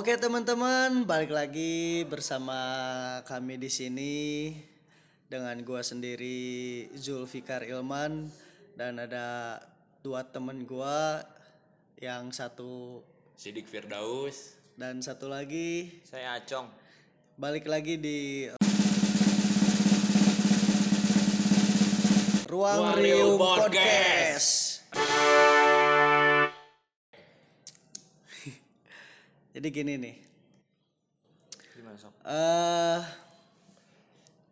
Oke teman-teman, balik lagi bersama kami di sini dengan gua sendiri Zulfikar Ilman dan ada dua temen gua yang satu Sidik Firdaus dan satu lagi Saya Acong. balik lagi di Ruang Riung Riung Podcast. Jadi gini nih. Gimana sob? Eh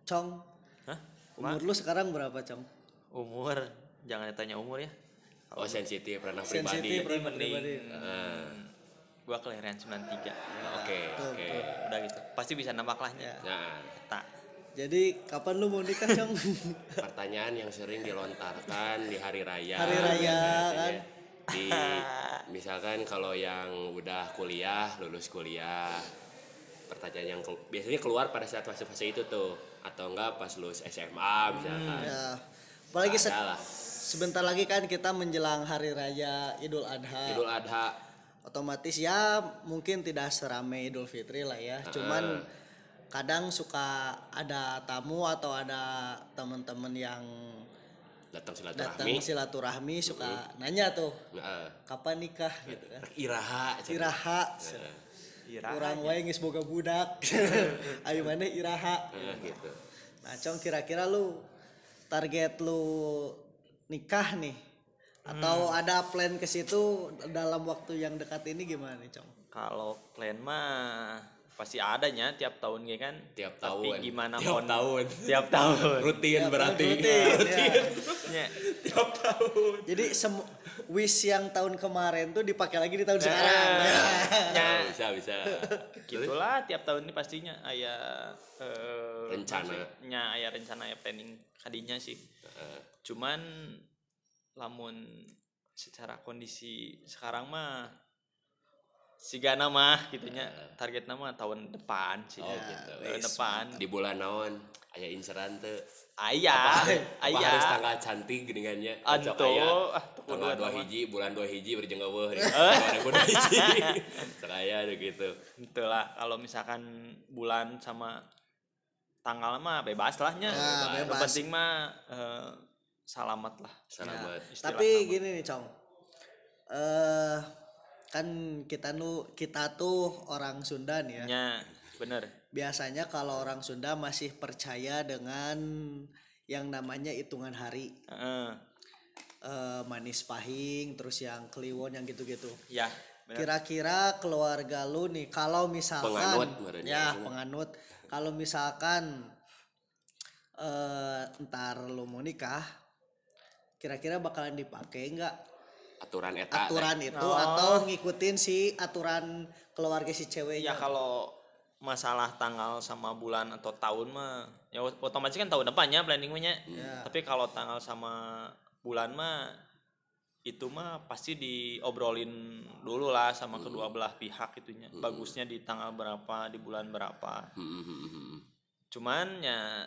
Cong, Hah? umur lu sekarang berapa, Cong? Umur? Jangan ditanya umur ya. Oh sensitif ranah Sensitif pribadi ranah pribadi. Gua kelahiran 93. Oke oke Udah gitu. Pasti bisa nambah kelasnya. Nah Tak. Jadi kapan lu mau nikah, Cong? pertanyaan yang sering dilontarkan di hari raya Hari raya, kan? Di misalkan kalau yang udah kuliah lulus kuliah pertanyaan yang kelu- biasanya keluar pada saat fase-fase itu tuh atau enggak pas lulus SMA misalkan ya. Apalagi se- lah. sebentar lagi kan kita menjelang hari raya Idul Adha. Idul Adha Otomatis ya mungkin tidak serame Idul Fitri lah ya. Cuman kadang suka ada tamu atau ada teman-teman yang datang datang silaturahmi silaturahmi suka nanya tuh Heeh. kapan nikah gitu kan. iraha Iraha. Ira. Kurang wae geus boga budak. Ayo mana iraha. Nah, gitu Nah, Cong kira-kira lu target lu nikah nih atau ada plan ke situ dalam waktu yang dekat ini gimana nih, Cong? Kalau plan mah pasti adanya tiap tahun ya kan. Tiap Tapi tahun. gimana Tiap pun- tahun. Tiap tahun. rutin berarti Rutin, ya. Ya. tiap tahun Jadi semu wish yang tahun kemarin tuh dipakai lagi di tahun Nah, sekarang. ya. Oh, bisa bisa Gitulah tiap tahun ini pastinya aya eh, Rencana. maksudnya aya rencana aya planning kadinya sih. Cuman lamun secara kondisi sekarang mah sigana mah gitunya target nama tahun depan sih. Oh, gitu. Tahun depan. di bulan naon aya inseran teu Aya, aya. harus tanggal cantik geningannya Anto, ah, tuh tanggal dua hiji bulan dua hiji berjeng eueuh dua hiji seraya gitu Itulah kalau misalkan bulan sama tanggal mah bebas lahnya. Ya, Yang bebas. penting mah eh, selamat lah. selamat Istilah Tapi nama. gini nih, Cong. Eh kan kita nu kita tuh orang Sunda nih ya. Ya, bener. Biasanya kalau orang Sunda masih percaya dengan yang namanya hitungan hari. Heeh. Eh, manis pahing, terus yang kliwon yang gitu-gitu. ya. Kira-kira keluarga lu nih kalau misalkan Penganut ya penganut kalau misalkan eh ntar lu mau nikah kira-kira bakalan dipakai nggak aturan eta aturan itu Oh. atau ngikutin si aturan keluarga si Ya ceweknya kalau masalah tanggal sama bulan atau tahun mah ya otomatis kan tahun depannya planningnya. Ya. Tapi kalau tanggal sama bulan mah itu mah pasti diobrolin dulu lah sama kedua belah pihak itunya. Bagusnya di tanggal berapa, di bulan berapa. Hmm, hmm, hmm, hmm. Cuman ya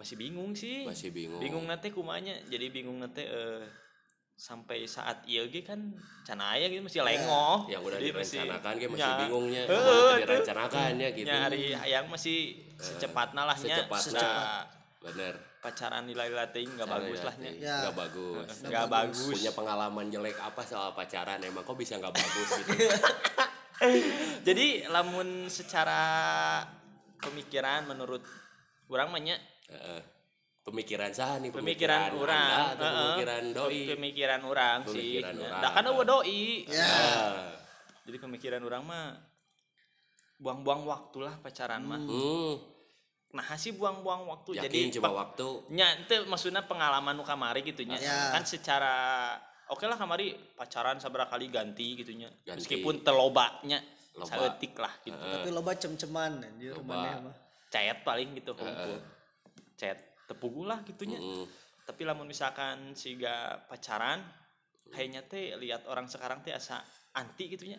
masih bingung sih. Masih bingung. Bingung nanti kumanya. Jadi bingung nanti eh, sampai saat iya ge kan can aya gitu masih lengoh. yang udah Jadi masih- direncanakan kan masih Ya. bingungnya tuh. direncanakan ya gitu Ya, hari hayang masih secepatnya lah nya. secepatnya. Nah, bener pacaran nilai latih nggak bagus lah nya. Ya. nggak bagus Nggak bagus. punya pengalaman jelek apa soal pacaran emang kok bisa nggak bagus gitu Jadi lamun secara pemikiran menurut orang mah nya Heeh. Pemikiran sah nih pemikiran orang Anda atau Heeh. pemikiran doi? Pemikiran orang sih. Pemikiran urang. dah kan doi. Ya. Ah. jadi pemikiran orang mah buang-buang waktu lah pacaran mah. Hmm. nah sih buang-buang waktu. Yakin jadi cuma pe- waktu. Nya itu maksudnya pengalaman nu kamari gitu nya. Ya. kan secara oke lah kamari pacaran sabar kali ganti gitu nya. Ganti. meskipun telobanya Loba. saeutik lah gitu. Tapi loba cem-ceman anjir Loba. chat paling gitu hunkul chat tepugu lah gitunya Mm. tapi lamun misalkan siga pacaran kayaknya teh lihat orang sekarang teh asa anti gitunya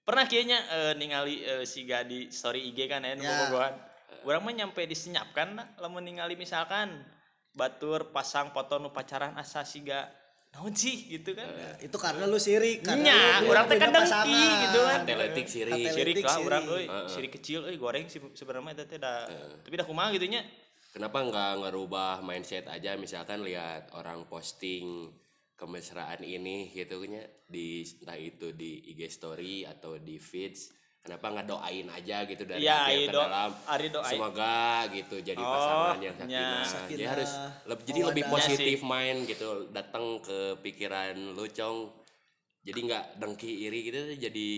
pernah kayaknya eh, ningali eh, siga di story IG kan ya, Ya. bobogohan. orang mah nyampe disenyapkan lah lamun ningali misalkan batur pasang foto nu pacaran asa siga naon sih gitu kan itu karena lu sirik karena lu orang teh kan dengki pasangan. gitu kan Atletik siri. Atletik. sirik lah sirik. orang euy sirik kecil euy goreng sebenarnya eta teh da tapi dah kumaha gitu nya Kenapa nggak ngerubah mindset aja misalkan lihat orang posting kemesraan ini gitu nya di entah itu di IG story atau di feeds kenapa nggak doain aja gitu dari Ya, hati yang iya, ke do- dalam Ari doain. semoga gitu jadi Oh, pasangan yang nya. sakinah jadi Sakinah, harus leb- jadi lebih positif mind gitu datang ke pikiran lu cong jadi nggak dengki iri gitu jadi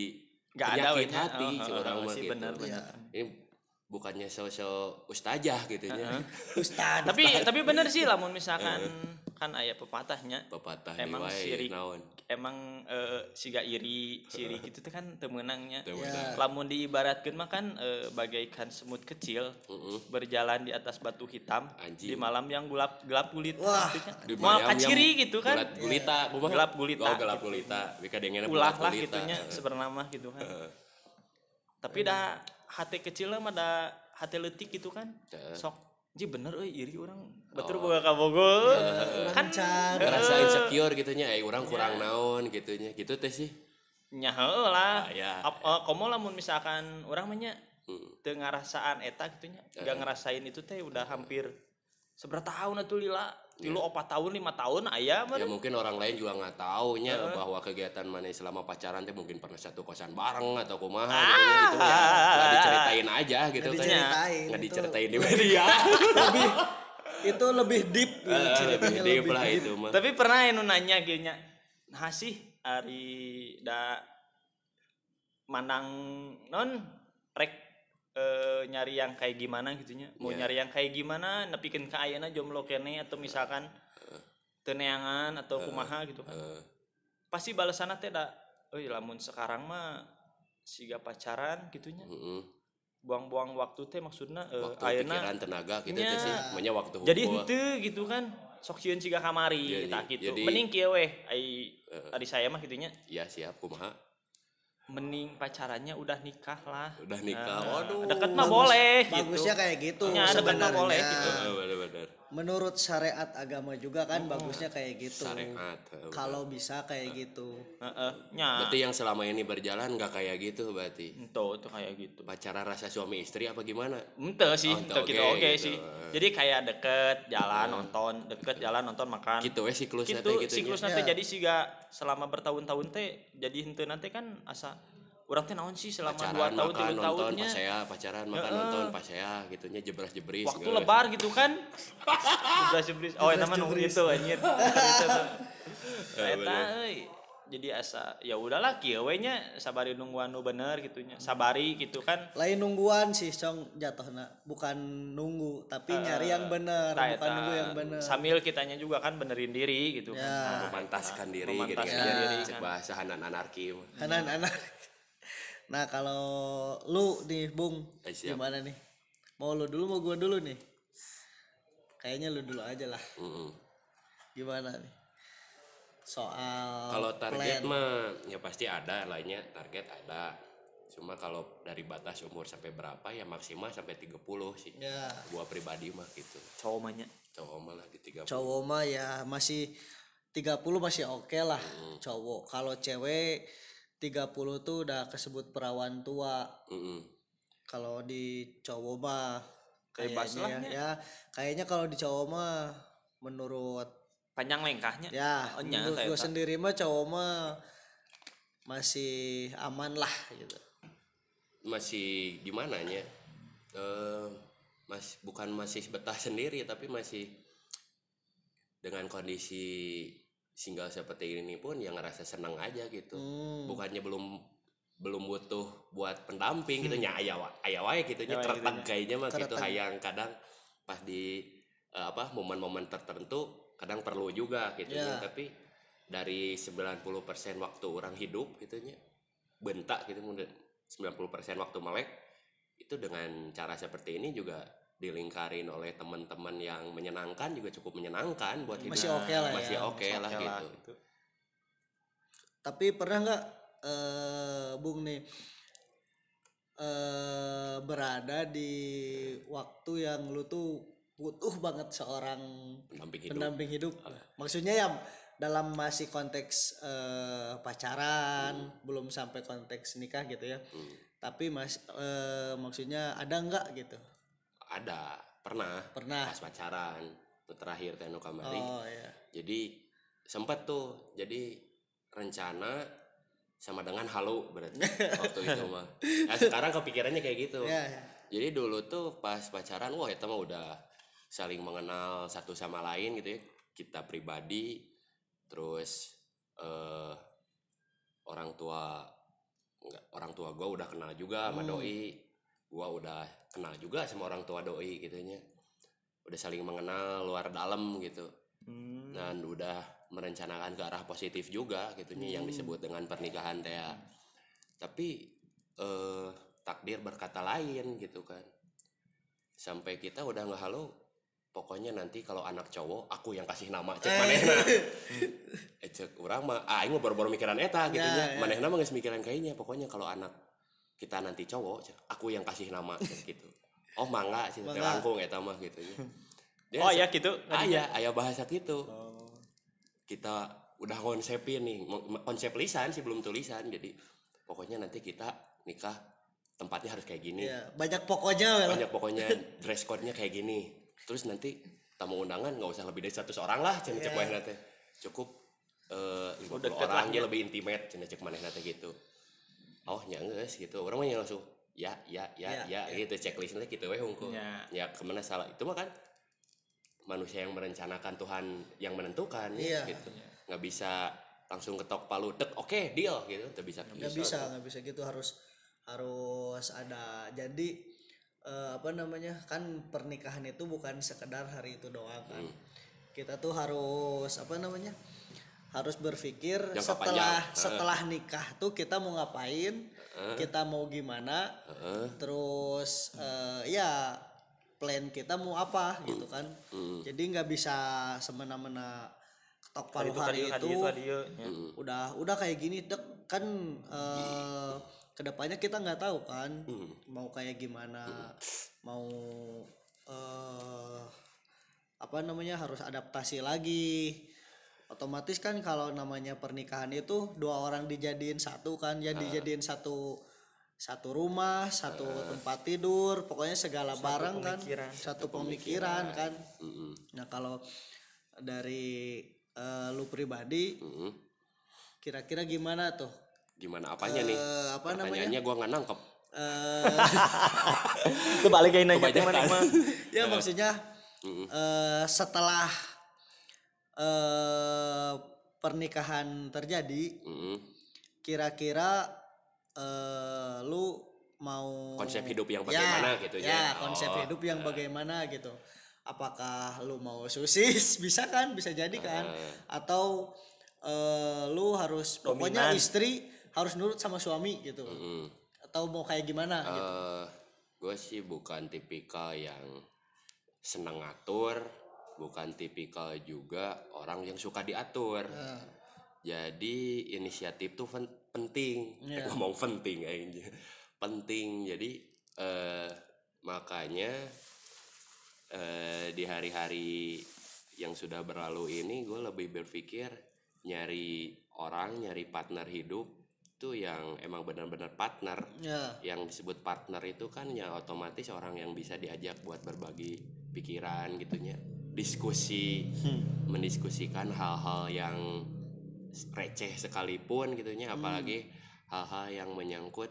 Nggak ada hati Oh, oh, orang oh, mah sih, gitu. benar. ini bukannya sosok ustazah gitu nya Ustad. tapi tapi bener sih lamun misalkan kan aya pepatahnya pepatah emang nih wae, sirik naon emang eh, siga iri sirik itu teh kan temenangnya Teu Ya. lamun diibaratkan mah kan eh, bagaikan semut kecil Heeh. berjalan di atas batu hitam Anjing. di malam yang gelap gelap gulit Wah, Maksudnya, Di mau kaciri gitu kan Gulat gulita, kumaha? Gelap gulita. Oh, gelap gulita. Bika dengena ulah lah gulita. gitunya sebenarnya mah gitu kan tapi dah hati kecil mah dah hati letik gitu kan Heeh. sok Ji bener euy iri orang Oh. betul boga kabogol kan can. Ngerasa insecure gitunya, eh orang kurang naon gitunya. Gitu teh sih. nya lah Ah, ya. Eh, komo lamun misalkan orang mah nya Hmm. teu ngarasaan eta gitu nya Eh. gak ngerasain itu teh udah hampir seberapa tahun atuh lila tilu Iya. opat tahun lima tahun aya mah Ya mungkin orang lain juga nggak taunya bahwa kegiatan mana selama pacaran teh mungkin pernah satu kosan bareng atau kumaha gitu ya. Itu ya nggak diceritain aja gitu Nggak kan. diceritain, Nggak itu. diceritain di media. lebih itu lebih deep gitu, Eh, lebih deep lah itu mah. tapi pernah anu nanya nya nah sih ari da mandang non eh, nyari yang kayak gimana gitunya mau Iya. nyari yang kayak gimana nepikeun ka ayeuna jomblo kene atau misalkan teneangan atau kumaha gitu kan Eh, pasti balasanna teh da euy lamun sekarang mah siga pacaran gitunya heeh. buang-buang waktu teh maksudna eh, Waktu ayeuna pikiran tenaga gitu teh sih. Namanya waktu jadi hubungan. henteu gitu kan sok sieun siga kamari Jadi- tak gitu jadi- mending kieu weh ai ari saya mah gitunya Iya siap kumaha. Mending pacarannya udah nikah lah Udah nikah. Nah, Waduh. deket mah boleh bagusnya gitu kayak gitu Ya, deket mah sebenarnya boleh gitu. Bener-bener. Menurut syariat agama juga kan bagusnya kayak gitu Syariat. eh, kalau bisa kayak gitu Heeh, nya Berarti yang selama ini berjalan nggak kayak gitu berarti. ento tuh kayak gitu Pacaran rasa suami istri apa gimana? ente sih Oh, ente ente gitu oke, oke gitu. sih jadi kayak deket jalan nonton deket jalan nonton makan Gitu we siklusnya gitu teh gitu. siklus nanti Ya. jadi siga selama bertahun-tahun teh jadi hente nanti kan asa orang teh naon sih selama dua pacaran tahun makan tiga nonton tahunnya pas saya pacaran makan Heeh. nonton pas saya gitunya jebras jebris waktu geus. lebar gitu kan jeblas jeblis oh eta mah nu itu anjir. Eh, eta euy jadi asa ya udahlah kieu we nya sabari nungguan nu bener gitunya sabari gitu kan lain nungguan sih cong jatuhna bukan nunggu tapi nyari yang bener Tah, bukan eta. nunggu yang bener sambil kitanya juga kan benerin diri gitu Ya. kan memantaskan diri gitu Memantaskan ya. diri, kan. bahasa hanan anarki mah. anak-anak nah kalau lu nih bung Eh, siap. gimana nih mau lu dulu mau gua dulu nih kayaknya lu dulu aja lah Mm-mm. gimana nih soal Kalau target plan. mah ya pasti ada lainnya target ada. Cuma kalau dari batas umur sampai berapa ya maksimal sampai 30 sih. ya Gua pribadi mah gitu. cowok mah nya Cowok malah di 30. cowok mah ya masih 30 masih oke lah cowok kalau cewek 30 tuh udah kesebut perawan tua. Mm-mm. kalau di cowok mah kayaknya lah, ya. Kayaknya kalau di cowok mah menurut panjang lengkahnya. Ya Oh, menurut gue sendiri mah cowok mah masih aman lah gitu. Masih gimana nya? Eh mas bukan masih betah sendiri tapi masih dengan kondisi single seperti ini pun yang ngerasa senang aja gitu. Hmm. bukannya belum belum butuh buat pendamping gitu nya wae gitu nya Aya wae keretag gitu nya. kayaknya mah gitu hayang kadang pas di eh, apa momen-momen tertentu kadang perlu juga gitu Ya. tapi dari 90% waktu orang hidup gitu nya bentak gitu mungkin 90% waktu melek itu dengan cara seperti ini juga dilingkarin oleh teman-teman yang menyenangkan juga cukup menyenangkan buat hidup. Masih oke lah ya, masih oke Masih lah oke lah, gitu. Tapi pernah nggak eh bung nih eh berada di waktu yang lu tuh butuh banget seorang pendamping hidup. pendamping hidup? Maksudnya ya dalam masih konteks eh, pacaran belum sampai konteks nikah gitu ya. Tapi mas eh, maksudnya ada nggak gitu ada. Pernah. Pernah. Pas pacaran. Tuh terakhir teno kamari. Oh ya jadi sempat tuh. Jadi rencana sama dengan halu berarti waktu itu mah. Nah, sekarang kepikirannya kayak gitu. Ya, ya. jadi dulu tuh pas pacaran wah itu mah udah saling mengenal satu sama lain gitu ya. Kita pribadi terus eh orang tua enggak, orang tua gua udah kenal juga sama doi gua udah kenal juga sama orang tua doi gitunya udah saling mengenal luar dalam gitu. Hmm. dan udah merencanakan ke arah positif juga gitunya yang disebut dengan pernikahan teh ya. tapi eh takdir berkata lain gitu kan. Sampai kita udah nggak halo pokoknya nanti kalau anak cowok aku yang kasih nama cek manehna. Eh cek urang mah ah aing mah baru-baru mikiran eta gitu Ya, nya. ya. manehna mah geus mikiran kayaknya pokoknya kalau anak kita nanti cowok aku yang kasih nama gitu oh mangga sih langkung eta mah gitu ya Dia oh ya gitu ayah ayah bahasa gitu Oh. kita udah konsepin nih konsep lisan sih belum tulisan jadi pokoknya nanti kita nikah tempatnya harus kayak gini ya banyak pokoknya ya. banyak pokoknya dress code-nya kayak gini terus nanti tamu undangan nggak usah lebih dari satu orang lah cina cek manehna teh cukup eh lima puluh deket orang lah, dia ya. lebih intimate cina cek manehna teh gitu oh ya geus gitu. Orang mah langsung ya ya ya Ya, ya, gitu. Checklist nanti gitu weh hungkul. Ya. ya ke mana salah. Itu mah kan manusia yang merencanakan Tuhan yang menentukan Iya. gitu. Nggak bisa langsung ketok palu tek oke deal gitu. Nggak bisa nggak bisa nggak bisa gitu. Harus harus ada. Jadi eh, apa namanya kan pernikahan itu bukan sekedar hari itu doang kan. Hmm. kita tuh harus apa namanya harus berpikir Jangka setelah panjang. setelah nikah tuh kita mau ngapain kita mau gimana Heeh. terus eh, ya plan kita mau apa gitu kan Hmm. jadi nggak bisa semena-mena ketok palu itu hari itu kadieu kadieu ya. udah udah kayak gini dek kan eh ke depannya kita nggak tahu kan mau kayak gimana mau eh apa namanya harus adaptasi lagi otomatis kan kalau namanya pernikahan itu dua orang dijadiin satu kan ya dijadiin satu satu rumah satu tempat tidur pokoknya segala barang kan pemikiran. satu pemikiran kan. Mm-mm. nah kalau dari eh, lu pribadi kira-kira gimana tuh? Gimana apanya nih? Eh, apa namanya? Pertanyaannya gua nggak nangkep. Eh, itu balik kayak nanya mah ya maksudnya eh, setelah eh, pernikahan terjadi Mm-mm. kira-kira eh, lu mau Konsep hidup yang bagaimana gitu ya? ya konsep Oh, hidup yang bagaimana gitu. Apakah lu mau susis? Bisa kan? Bisa jadi kan? Atau eh, lu harus pokoknya Dominan. istri harus nurut sama suami gitu. Mm. atau mau kayak gimana gitu? Eh, gue sih bukan tipikal yang seneng ngatur bukan tipikal juga orang yang suka diatur. Nah, jadi inisiatif tuh pen- penting. Iya. ngomong penting aja penting. Jadi eh makanya eh di hari-hari yang sudah berlalu ini gue lebih berpikir nyari orang nyari partner hidup tuh yang emang benar-benar partner. Ya. Yang disebut partner itu kan ya otomatis orang yang bisa diajak buat berbagi pikiran gitunya diskusi mendiskusikan hal-hal yang receh sekalipun gitunya apalagi hal-hal yang menyangkut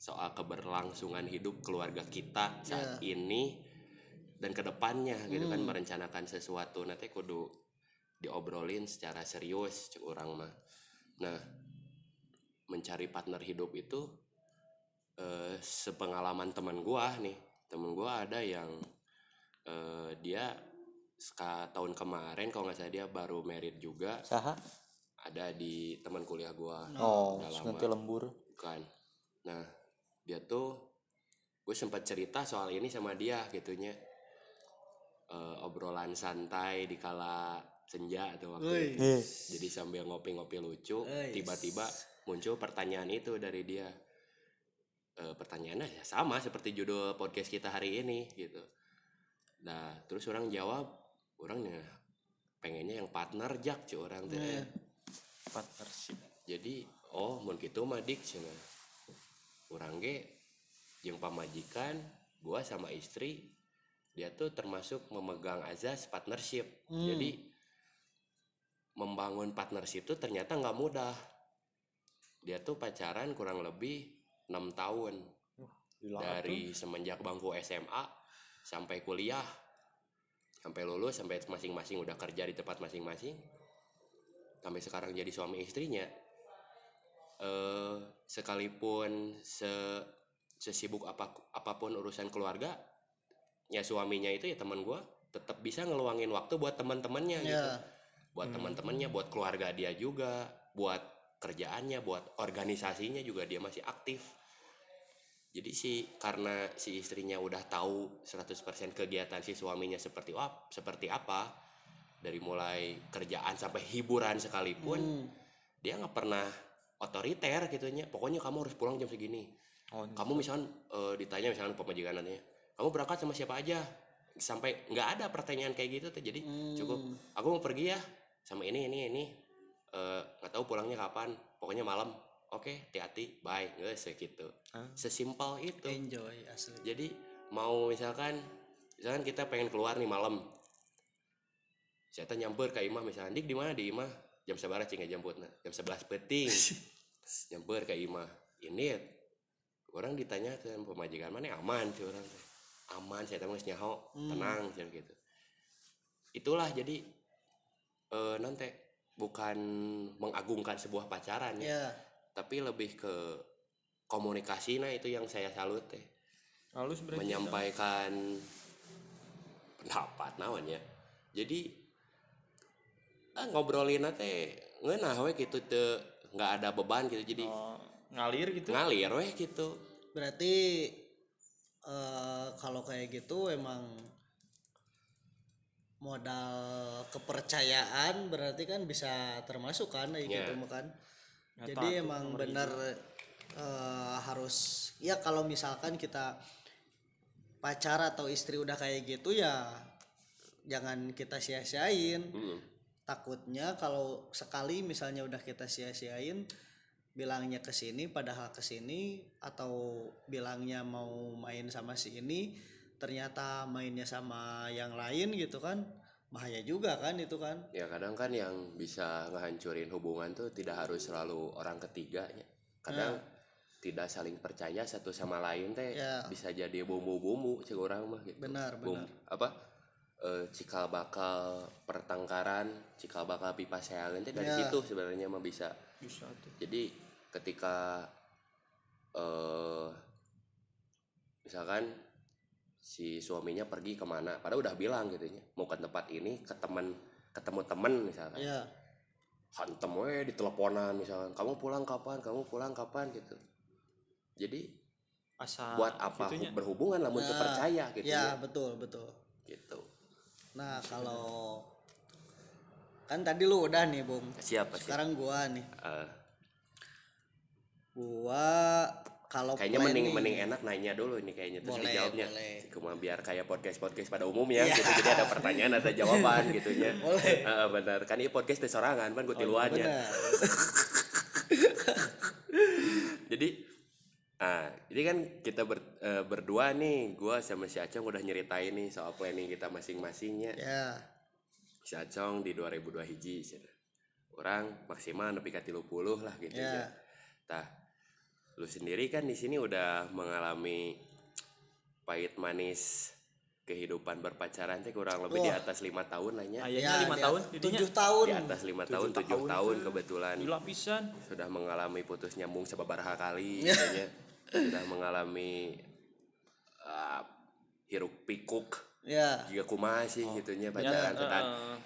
soal keberlangsungan hidup keluarga kita saat ini dan ke depannya gitu kan merencanakan sesuatu. Nanti kudu diobrolin secara serius cek orang mah. Nah mencari partner hidup itu eh, sepengalaman teman gua nih. Temen gua ada yang eh, dia ska tahun kemarin kalau nggak salah dia baru merit juga. Saha ada di teman kuliah gua. Oh nanti lembur. Bukan nah dia tuh gue sempat cerita soal ini sama dia gitunya. Eh, obrolan santai di kala senja atau waktu itu. Jadi sambil ngopi-ngopi lucu tiba-tiba muncul pertanyaan itu dari dia. Eh, pertanyaannya ya sama seperti judul podcast kita hari ini gitu. Nah terus orang jawab orangnya pengennya yang partner jak cuy orang teh Iya. partnership. Jadi oh mun gitu mah dik cenah. Urang ge jeung pamajikan gua sama istri dia tuh termasuk memegang azas partnership. Jadi membangun partnership itu ternyata nggak mudah. Dia tuh pacaran kurang lebih enam tahun. Dari semenjak bangku SMA sampai kuliah sampai lulus sampai masing-masing udah kerja di tempat masing-masing sampai sekarang jadi suami istrinya eh sekalipun se sesibuk apa apa pun urusan keluarga ya suaminya itu ya teman gua tetap bisa ngeluangin waktu buat teman-temannya gitu. Ya. buat teman-temannya buat keluarga dia juga buat kerjaannya buat organisasinya juga dia masih aktif jadi sih karena si istrinya udah tahu 100% kegiatan si suaminya seperti apa seperti apa dari mulai kerjaan sampai hiburan sekalipun Hmm. dia nggak pernah otoriter gitunya. Pokoknya kamu harus pulang jam segini. Oh, kamu misalkan eh, ditanya misalkan pemajikanannya kamu berangkat sama siapa aja? Sampai nggak ada pertanyaan kayak gitu tuh. Jadi cukup aku mau pergi ya sama ini ini ini. Eh, nggak tahu pulangnya kapan. Pokoknya malam oke hati-hati. Bye. Nggak segitu. Ah. sesimpel itu. Enjoy asli. Jadi mau misalkan misalkan kita pengen keluar nih malam. Saya nyamper ke Imah misalnya dik di mana? Di Imah. Jam seberapa cing jemputna jam 11 peting nyamper ke Imah. Ini orang ditanya ke pemajikan mana aman? Sih orang aman saya tahu nyaho. Tenang sih gitu. Itulah jadi eh, nanti bukan mengagungkan sebuah pacaran ya. Ya tapi lebih ke komunikasi nah itu yang saya salut teh halus berarti menyampaikan pendapat naon ya. Jadi ah, ngobrolin teh ngeunah we gitu teu nggak ada beban gitu. Jadi Oh, ngalir gitu? ngalir weh gitu. Berarti eh, kalau kayak gitu emang modal kepercayaan berarti kan bisa termasuk kan kayak Ya. gitu kan Nggak jadi takut emang bener eh, harus ya kalau misalkan kita pacar atau istri udah kayak gitu ya jangan kita sia-siain Mm. takutnya kalau sekali misalnya udah kita sia-siain bilangnya ke sini padahal ke sini atau bilangnya mau main sama si ini ternyata mainnya sama yang lain gitu kan bahaya juga kan itu kan? Ya kadang kan yang bisa ngehancurin hubungan tuh tidak harus selalu orang ketiganya. Kadang tidak saling percaya satu sama lain teh Ya. bisa jadi bumbu-bumbu cek orang mah gitu. Benar, Bum- apa eh, cikal bakal pertengkaran cikal bakal pipa seangan teh dari Ya. situ sebenarnya mah bisa. Bisa tuh. Jadi ketika eh misalkan si suaminya pergi ke mana. Padahal udah bilang gitu ya mau ke tempat ini ke teman ketemu temen misalkan. Ya hantem we di teleponan misalkan. Kamu pulang kapan? Kamu pulang kapan? Gitu. Jadi asa buat apa gitunya. berhubungan lah untuk percaya gitu ya ya. betul betul. Gitu. Nah kalau kan tadi lu udah nih bung. Siapa sih? Sekarang gua nih. Eh, gua kalau kayaknya mending mending enak nanya dulu ini kayaknya terus Boleh, dijawabnya. boleh. cuma biar kayak podcast podcast pada umumnya gitu. Jadi ada pertanyaan ada jawaban gitu ya Boleh. Eh, benar. Kan ini podcast sorangan kan gue tiluannya benar. Jadi ah jadi kan kita ber- eh, berdua nih. Gua sama si Acong udah nyeritain nih soal planning kita masing-masingnya. Ya si Acong di 2002 hiji orang maksimal nepi ka 30 lah gitu Ya. ya. Tah, lu sendiri kan di sini udah mengalami pahit manis kehidupan berpacaran teh kurang lebih di Wah. atas lima tahun lah nya. Ayahnya ya lima di- tahun tujuh tahun Di atas lima tahun, Tujuh tujuh tahun kebetulan gila pisan sudah mengalami putus nyambung sababaraha kali gitu nya. sudah mengalami ah, hiruk pikuk ya juga kumaha sih Oh. gitunya ya pacaran. Dan eh,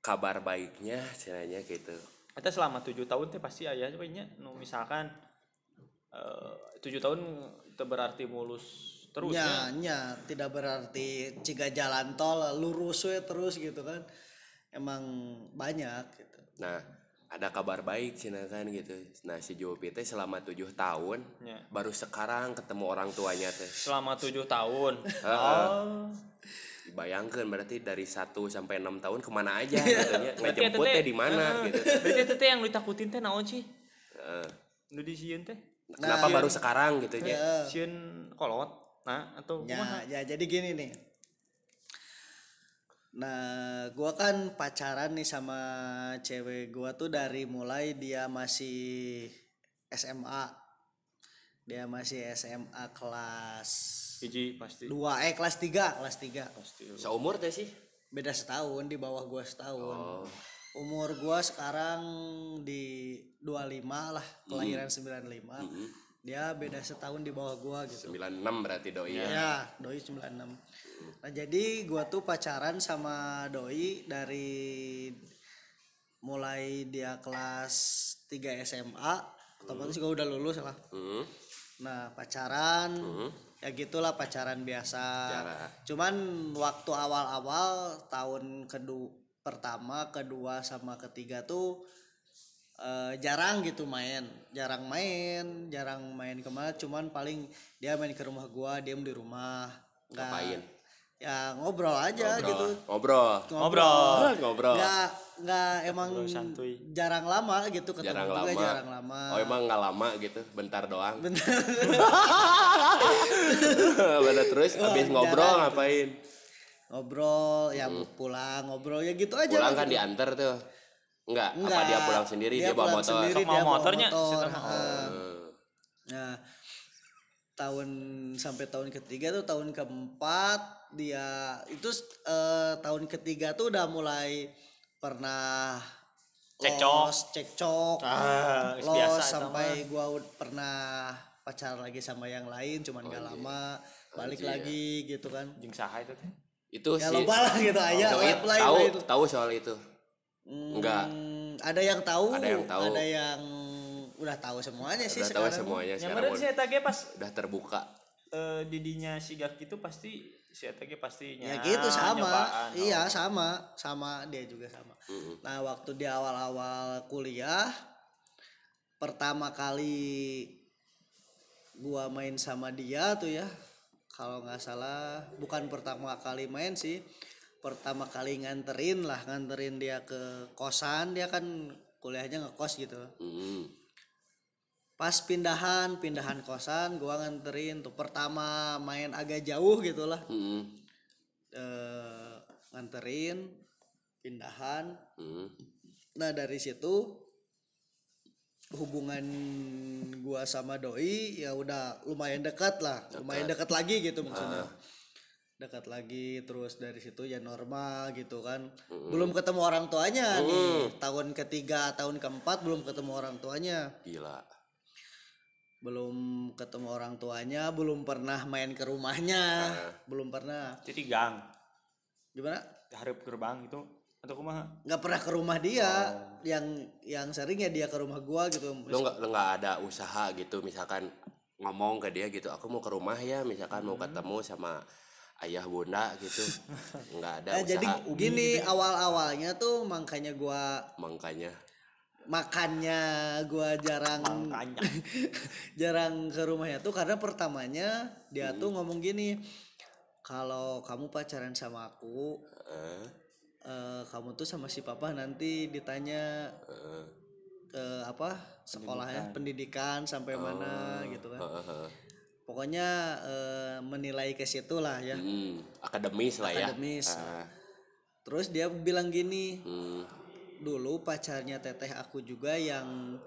kabar baiknya cenanya gitu Kita selama tujuh tahun teh pasti ayah kayaknya nu misalkan tujuh tahun itu berarti mulus terus nya ya. nya tidak berarti jika jalan tol lurus we terus gitu kan emang banyak gitu Nah, ada kabar baik cina kan gitu. Nah, si Jopi teh selama tujuh tahun Ya. baru sekarang ketemu orang tuanya teh. Selama tujuh tahun. Heeh. oh. bayangkan berarti dari 1 sampai 6 tahun ke mana aja Iya. nya Berarti ngejemput teh di mana gitu berarti itu teh yang ditakutin teh naon sih Heeh. nu disieun teh kenapa baru sekarang gitu Iya. ya sieun kolot nah atau kumaha Ya, ya jadi gini nih. Nah, gua kan pacaran nih sama cewek gua tuh dari mulai dia masih SMA. Dia masih SMA kelas hiji pasti 2 eh kelas 3, kelas 3. pasti seumur teh sih Beda setahun di bawah gua setahun. oh Umur gua sekarang di 25 lah, kelahiran 95. Dia beda setahun di bawah gua gitu. 96 berarti doi ya Ya, doi 96. Nah, jadi gua tuh pacaran sama doi dari mulai dia kelas 3 SMA, otomatis gua udah lulus lah. Hmm. Nah, pacaran ya gitulah pacaran biasa. Biasa. Cuman waktu awal-awal tahun kedua pertama, kedua sama ketiga tuh eh, jarang gitu main, jarang main, jarang main ke mana. Cuman paling dia main ke rumah gua, diem di rumah. Nggak- Ngapain? Ya ngobrol aja gitu. ngobrol ngobrol ngobrol Nggak nggak emang Ngobrol santuy. jarang lama gitu ketemu jarang juga lama jarang lama. oh emang nggak lama gitu bentar doang Bentar. Bener terus abis ngobrol jarang ngapain ngobrol ya pulang ngobrol ya gitu aja Hmm. pulang kan gitu. diantar tuh enggak, apa Enggak, dia pulang sendiri dia, bawa pulang motor sendiri, dia mau bawa motornya, motor. Hmm. nah tahun sampai tahun ketiga tuh tahun keempat dia itu eh, tahun ketiga tuh udah mulai pernah Cekcok. los, cekcok ah los biasa sampai gua pernah pacar lagi sama yang lain cuman Oh, gak iya. lama balik lagi gitu kan mah. jeung saha itu teh itu ya sih loba lah gitu aja Doi lain- lain- tahu lain. tahu soal itu enggak Hmm, ada yang tahu, Ada yang tahu. ada yang udah tahu semuanya sih udah tahu sekarang. semuanya yang sekarang sih eta ge pas udah terbuka eh, didinya sigak itu pasti si eta ge pastinya Ya gitu sama, nyobaan, oh. iya sama, sama dia juga sama. Nah waktu di awal-awal kuliah, pertama kali gua main sama dia tuh ya, kalau nggak salah bukan pertama kali main sih, pertama kali nganterin lah, nganterin dia ke kosan, dia kan kuliahnya ngekos gitu. Hmm. pas pindahan pindahan kosan gua nganterin tuh pertama main agak jauh gitulah Hmm. eh nganterin pindahan Hmm. nah dari situ hubungan gua sama doi ya udah lumayan dekat lah. Lumayan dekat lagi gitu maksudnya. Dekat lagi terus dari situ ya normal gitu kan. Belum ketemu orang tuanya nih. Tahun ketiga tahun keempat belum ketemu orang tuanya. Gila. Belum ketemu orang tuanya belum pernah main ke rumahnya. Belum pernah. Jadi gang. Gimana? Harap gerbang itu atau kumaha nggak pernah ke rumah dia. Yang yang sering ya dia ke rumah gua gitu. Lu nggak lu nggak ada usaha gitu misalkan ngomong ke dia gitu aku mau ke rumah ya misalkan mau ketemu sama ayah bunda gitu. Nggak ada Nah, usaha. jadi gini awal awalnya tuh makanya gua makanya makannya gua jarang Makanya. jarang ke rumahnya tuh karena pertamanya dia tuh ngomong gini kalau kamu pacaran sama aku eh, kamu tuh sama si papa nanti ditanya eh, eh, apa sekolahnya pendidikan. sampai mana gitu kan. eh, eh. pokoknya eh, menilai ke situ lah ya. Hmm, akademis lah ya. Akademis. Ah, terus dia bilang gini hmm, dulu pacarnya teteh aku juga yang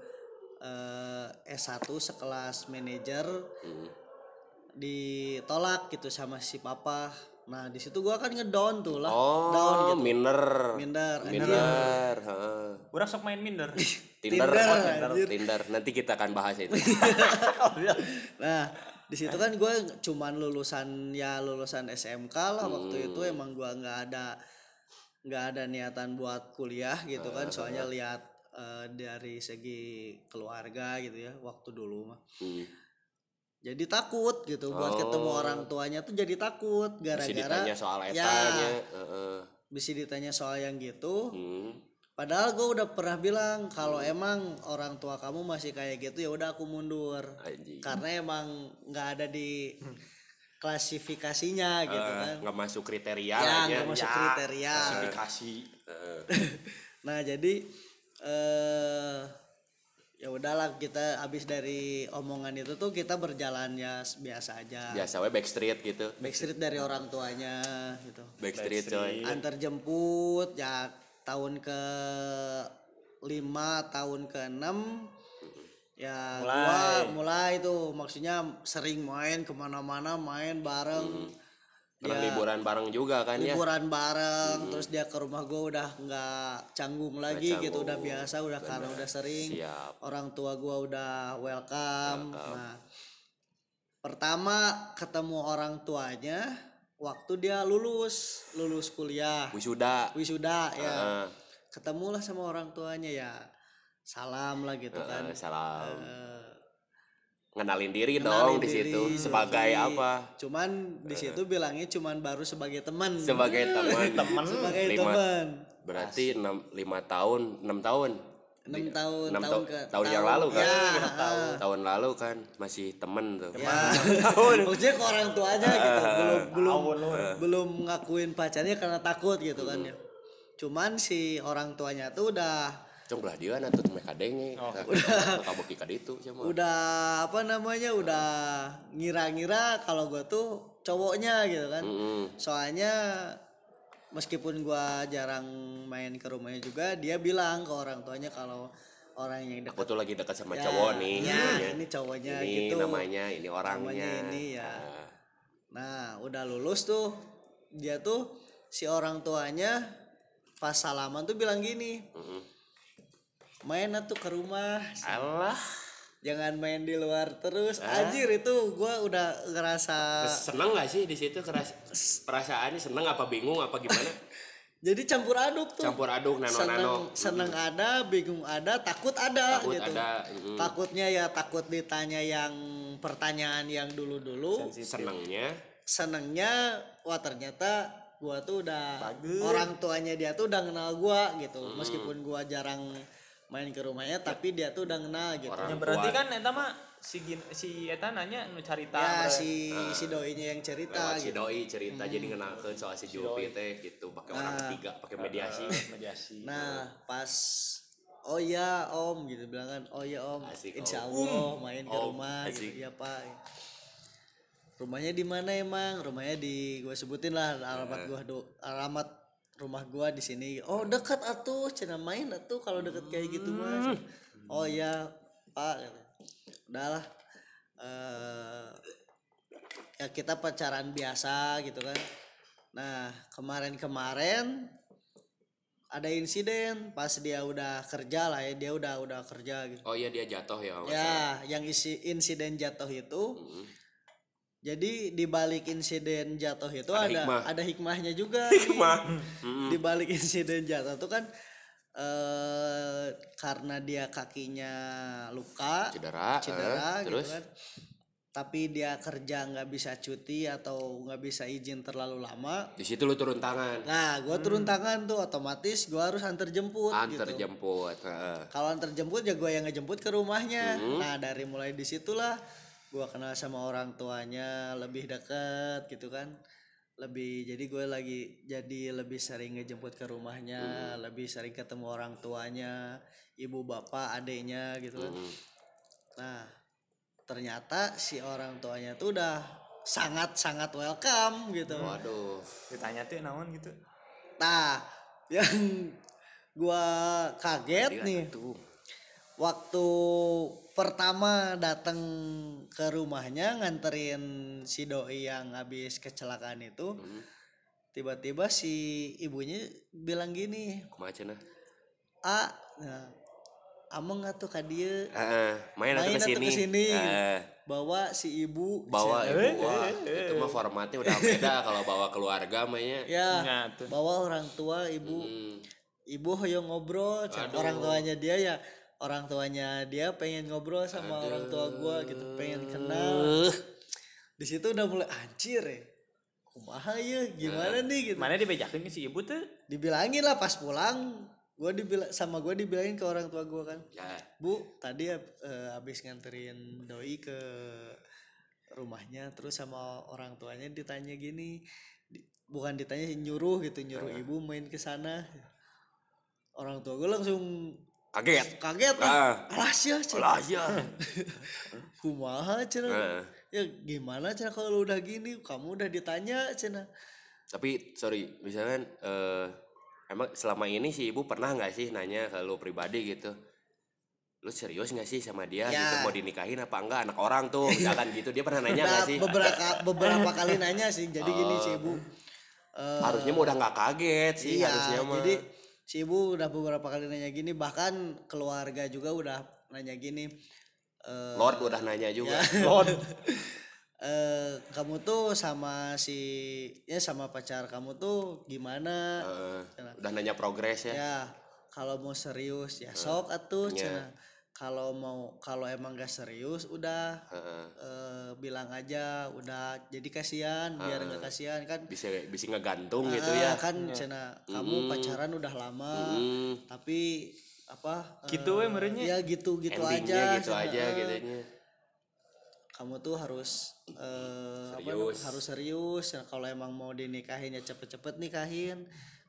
eh, S1 sekelas manajer hmm. ditolak gitu sama si papa nah di situ gua kan ngedown tuh lah. Oh down gitu. minder. Minder minder heeh. Urang sok main minder. Tinder, Tinder, oh, Tinder, anjir. Tinder. Nanti kita akan bahas itu. nah di situ kan gue cuman lulusan ya lulusan SMK lah waktu itu. Emang gua nggak ada nggak ada niatan buat kuliah gitu kan. Soalnya lihat eh, dari segi keluarga gitu ya waktu dulu mah. Hmm. Jadi takut gitu buat ketemu orang tuanya tuh jadi takut gara-gara ditanya soal ya etanya. heeh. bisa ditanya soal yang gitu Hmm. padahal gue udah pernah bilang kalau emang orang tua kamu masih kayak gitu ya udah aku mundur Anjing. karena emang nggak ada di klasifikasinya gitu Eh, kan nggak masuk kriteria ya ya. nggak masuk Ya, kriteria klasifikasi nah jadi eh ya udahlah kita habis dari omongan itu tuh kita berjalan ya biasa aja. Biasa we backstreet gitu. Backstreet dari orang tuanya gitu. Backstreet coy. Antar jemput ya tahun ke lima tahun ke enam ya Mulai. gua mulai tuh. Maksudnya sering main ke mana-mana main bareng Pernah Ya, liburan bareng juga kan ya liburan bareng terus dia ke rumah gua udah nggak canggung lagi gitu udah canggung. biasa udah karena udah sering siap orang tua gua udah welcome. Nah, pertama ketemu orang tuanya waktu dia lulus, lulus kuliah, wisuda wisuda ya. Heeh. Ketemulah sama orang tuanya ya. Salam lah gitu kan. Eh, salam Eh, ngenalin diri kenalin dong di situ sebagai apa? Cuman di situ bilangnya cuman baru sebagai teman. sebagai teman. Temen sebagai teman. berarti enam lima tahun enam tahun. Enam tahun enam tahun ta- ke tahun yang lalu kan? Ya, tahun. Lalu kan masih temen tuh. Ya. maksudnya ke orang tuanya gitu. Belum belum belum ngakuin pacarnya karena takut gitu kan ya. Cuman si orang tuanya tuh udah Cong belah dia nah tuh mereka denge Oh. udah kabuk ikat itu sama udah apa namanya udah ngira-ngira kalau gue tuh cowoknya gitu kan Mm-mm. soalnya meskipun gua jarang main ke rumahnya juga dia bilang ke orang tuanya kalau orang yang dekat aku tuh lagi dekat sama Ya, cowok nih ya, namanya. ini cowoknya ini gitu. namanya ini orangnya Namanya ini ya. Nah, Nah, udah lulus tuh dia tuh si orang tuanya pas salaman tuh bilang gini. Main atuh ke rumah, alah jangan main di luar terus. Ah. Anjir itu gua udah ngerasa seneng gak sih di situ keras perasaannya seneng apa bingung apa gimana jadi campur aduk tuh. campur aduk nano nano seneng, seneng ada, bingung ada, takut ada takut gitu. ada mm, Takutnya ya takut ditanya yang pertanyaan yang dulu-dulu. senengnya senengnya wah ternyata gua tuh udah Bagus. orang tuanya dia tuh udah kenal gua gitu meskipun gua jarang main ke rumahnya tapi dia tuh udah kenal gitu. Orang ya berarti kan eta mah si gin- si eta nanya nu carita ya bre. si si doinya yang cerita lewat si gitu. Doi cerita jadi ngenalkeun soal si Julpi teh gitu pakai orang Nah. ketiga pakai mediasi. Mediasi. Nah pas oh ya om gitu bilang kan oh ya om Asik, insya Om. Allah main ke Om, rumah gitu. asik. ya pak. Rumahnya di mana emang? Rumahnya di gue sebutin lah alamat gua do alamat rumah gua di sini. Oh dekat atuh cina main atuh kalau deket kayak gitu mas. Oh ya pak kata. udahlah eh ya kita pacaran biasa gitu kan. Nah kemarin-kemarin ada insiden pas dia udah kerja lah ya dia udah udah kerja gitu. Oh iya dia jatuh ya Mas? ya yang isi insiden jatuh itu jadi di balik insiden jatuh itu Ada ada hikmah. ada hikmahnya juga Hikmah. nih. di balik insiden jatuh itu kan eh karena dia kakinya luka cedera, cedera eh, gitu terus? kan. Tapi dia kerja nggak bisa cuti atau nggak bisa izin terlalu lama. Di situ lu turun tangan. Nah gua turun tangan tuh otomatis gua harus antar jemput antar gitu. jemput kalau antar jemput ya gue yang ngejemput ke rumahnya. Nah dari mulai di situlah gue kenal sama orang tuanya lebih deket gitu kan. Lebih jadi gue lagi jadi lebih sering ngejemput ke rumahnya lebih sering ketemu orang tuanya ibu bapak adiknya gitu kan. Nah ternyata si orang tuanya tuh udah sangat sangat welcome gitu. Waduh. Ditanya tuh naon gitu. Nah yang gua kaget nih tuh waktu pertama datang ke rumahnya nganterin si doi yang habis kecelakaan itu tiba-tiba si ibunya bilang gini kumaha cenah a nah, ameng atuh ka dieu Heeh, main atau main ke atuh sini ke sini Heeh. bawa si ibu bawa Cina. ibu wah itu mah formatnya udah beda kalau bawa keluarga mainnya ya Nah, tuh. bawa orang tua ibu Hmm, ibu hoyong ngobrol. Aduh. orang tuanya dia ya orang tuanya dia pengen ngobrol sama orang tua gua gitu pengen kenal. Di situ udah mulai anjir ya kumaha ya gimana nih? Gitu. Mana dibejakin ke si ibu tuh? Dibilangin lah pas pulang. Gua dibilang sama gua dibilangin ke orang tua gua kan. Ya. Bu tadi eh, habis nganterin doi ke rumahnya terus sama orang tuanya ditanya gini di- bukan ditanya nyuruh gitu nyuruh ibu main ke sana. Orang tua gue langsung Kaget. kaget Ah. lah alah sih Lah ya. kumaha cina Heeh. ya gimana cina kalau udah gini kamu udah ditanya cina Tapi sorry, misalkan eh emang selama ini si ibu pernah nggak sih nanya ke lu pribadi gitu? Lu serius nggak sih sama dia Ya. gitu mau dinikahin apa enggak anak orang tuh misalkan gitu dia pernah nanya nggak sih? beberapa beberapa kali nanya sih jadi gini Oh. si ibu Eh, harusnya mah udah nggak kaget sih iya harusnya mah. jadi si ibu udah beberapa kali nanya gini bahkan keluarga juga udah nanya gini eh, Lord udah nanya juga. Lord eh, kamu tuh sama si ya sama pacar kamu tuh gimana Eh, udah nanya progres ya. ya kalau mau serius ya sok atuh cenah. Kalau mau kalau emang gak serius udah Heeh. eh, bilang aja udah jadi kasihan biar nggak kasihan kan bisa bisa ngegantung gitu Ah, ya. kan cina kamu pacaran udah lama Hmm, tapi apa Gitu eh, we merenya. ya gitu gitu endingnya aja gitu cenah. aja gitu kamu tuh harus eh, apa Serius. namanya, harus serius Ya, kalau emang mau dinikahin ya cepet-cepet nikahin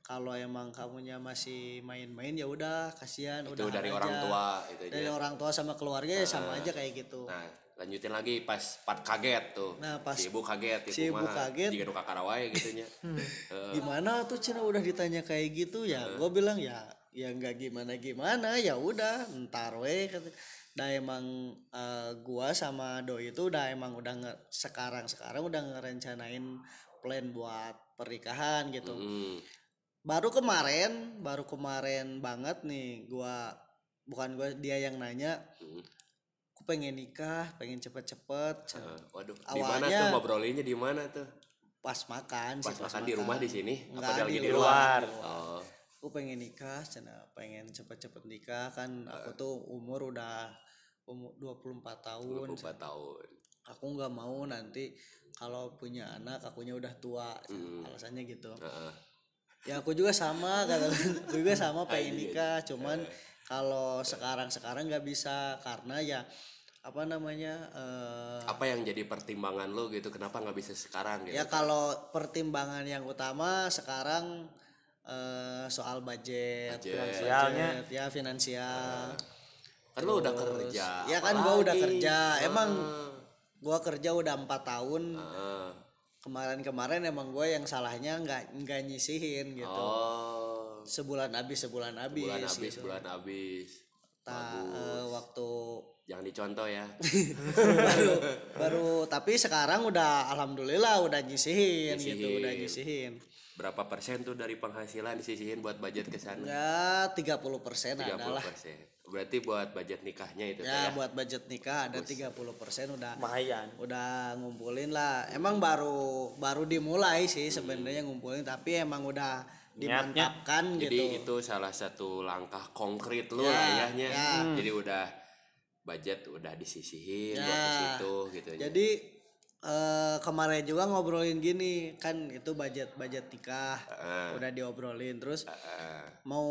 kalau emang kamunya masih main-main ya udah kasihan Itu udah dari orang tua gitu dari aja. orang tua sama keluarga ya sama aja kayak gitu Nah, lanjutin lagi pas part kaget tuh. Nah, pas si ibu kaget, si ibu kaget. Jika nuka karawai gitu nya. Heeh. gimana tuh Cina udah ditanya kayak gitu ya gue bilang ya ya nggak gimana gimana ya udah ntar we kata Nah emang eh, gua sama doi itu udah emang udah nge, sekarang sekarang udah ngerencanain plan buat pernikahan gitu. Hmm. Baru kemarin, baru kemarin banget nih gua bukan gua dia yang nanya, Hmm. aku pengen nikah, pengen cepet-cepet. Heeh. waduh, di mana tuh ngobrolinnya di mana tuh? Pas makan Pas sih, makan di rumah di sini? Apa Enggak, dia lagi di di luar. Oh. aku pengen nikah cina pengen cepet-cepet nikah kan aku tuh umur udah umur 24 tahun 24 tahun. aku nggak mau nanti kalau punya anak akunya udah tua Hmm. alasannya gitu Heeh. Ya aku juga sama kata aku juga sama pengen Iya. nikah cuman kalau sekarang sekarang nggak bisa karena ya apa namanya eh, Apa yang jadi pertimbangan lo gitu? Kenapa nggak bisa sekarang gitu? ya kalau pertimbangan yang utama sekarang eh, soal budget, Budget. Finansialnya. budget, ya finansial kan lo udah kerja. ya kan gua udah kerja emang Heeh. gua kerja udah empat tahun Heeh. Kemarin-kemarin emang gue yang salahnya nggak nggak nyisihin gitu Oh. sebulan habis sebulan habis Bulan habis, gitu. bulan habis. Ta- eh, waktu Jangan dicontoh ya. baru baru tapi sekarang udah alhamdulillah udah nyisihin, gitu Nyisihin. udah nyisihin Berapa persen tuh dari penghasilan disisihin buat budget ke sana? ya 30 persen 30 adalah persen. Berarti buat budget nikahnya itu tuh ya ya. buat budget nikah ada 30 persen udah lumayan udah ngumpulin lah emang baru baru dimulai sih sebenarnya ngumpulin tapi emang udah Niatnya. dimantapkan Jadi gitu itu salah satu langkah konkret lu Ya, lah ayahnya. ya. Jadi udah budget udah disisihin Ya. buat ke situ gitu ya. Jadi eh, kemarin juga ngobrolin gini kan itu budget budget nikah Heeh. udah diobrolin terus Heeh. mau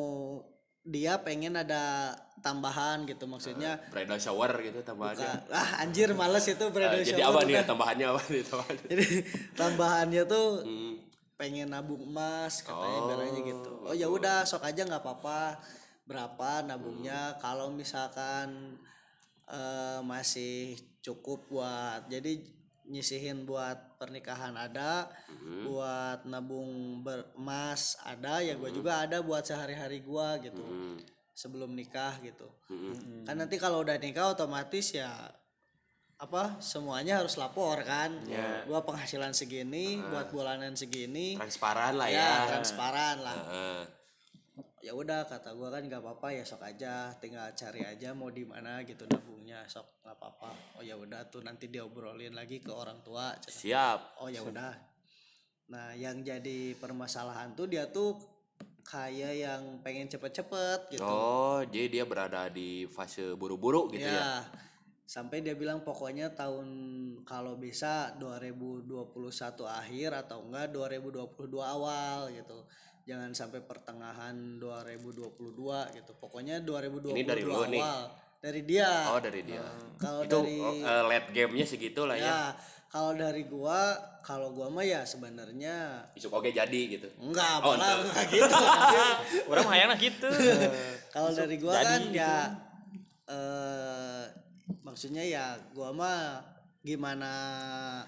dia pengen ada tambahan gitu maksudnya bridal shower gitu tambahannya. Ka- ah anjir males itu Eh, bridal jadi shower apa nih udah. tambahannya apa nih tambahannya? jadi tambahannya tuh Hmm. pengen nabung emas katanya Oh. gitu oh ya udah sok aja nggak apa-apa berapa nabungnya kalau misalkan eh, masih cukup buat jadi nyisihin buat pernikahan ada buat nabung emas ada ya gue juga ada buat sehari-hari gua gitu Hmm. sebelum nikah gitu Hmm. kan nanti kalau udah nikah otomatis ya apa semuanya harus lapor kan Ya. gua penghasilan segini buat bulanan segini Transparan lah ya ya. transparan lah Heeh. Ya udah kata gua kan nggak apa-apa ya sok aja tinggal cari aja mau di mana gitu nabungnya sok nggak apa-apa oh ya udah tuh nanti diobrolin lagi ke orang tua cenah. Siap. oh ya udah nah yang jadi permasalahan tuh dia tuh kayak yang pengen cepet-cepet gitu Oh, jadi dia berada di fase buru-buru gitu ya. ya sampai dia bilang pokoknya tahun kalau bisa 2021 akhir atau enggak 2022 awal gitu jangan sampai pertengahan 2022 gitu. Pokoknya 2022 Ini dari awal nih? dari dia. Oh dari dia. Kalau itu dari eh, late gamenya segitu lah ya. Ya kalau dari gua kalau gua mah ya sebenarnya isuk oke jadi gitu. Enggak Oh, malah enggak. enggak gitu. Orang hayang gitu. Kalau dari gua jadi kan gitu. ya eh maksudnya ya gua mah gimana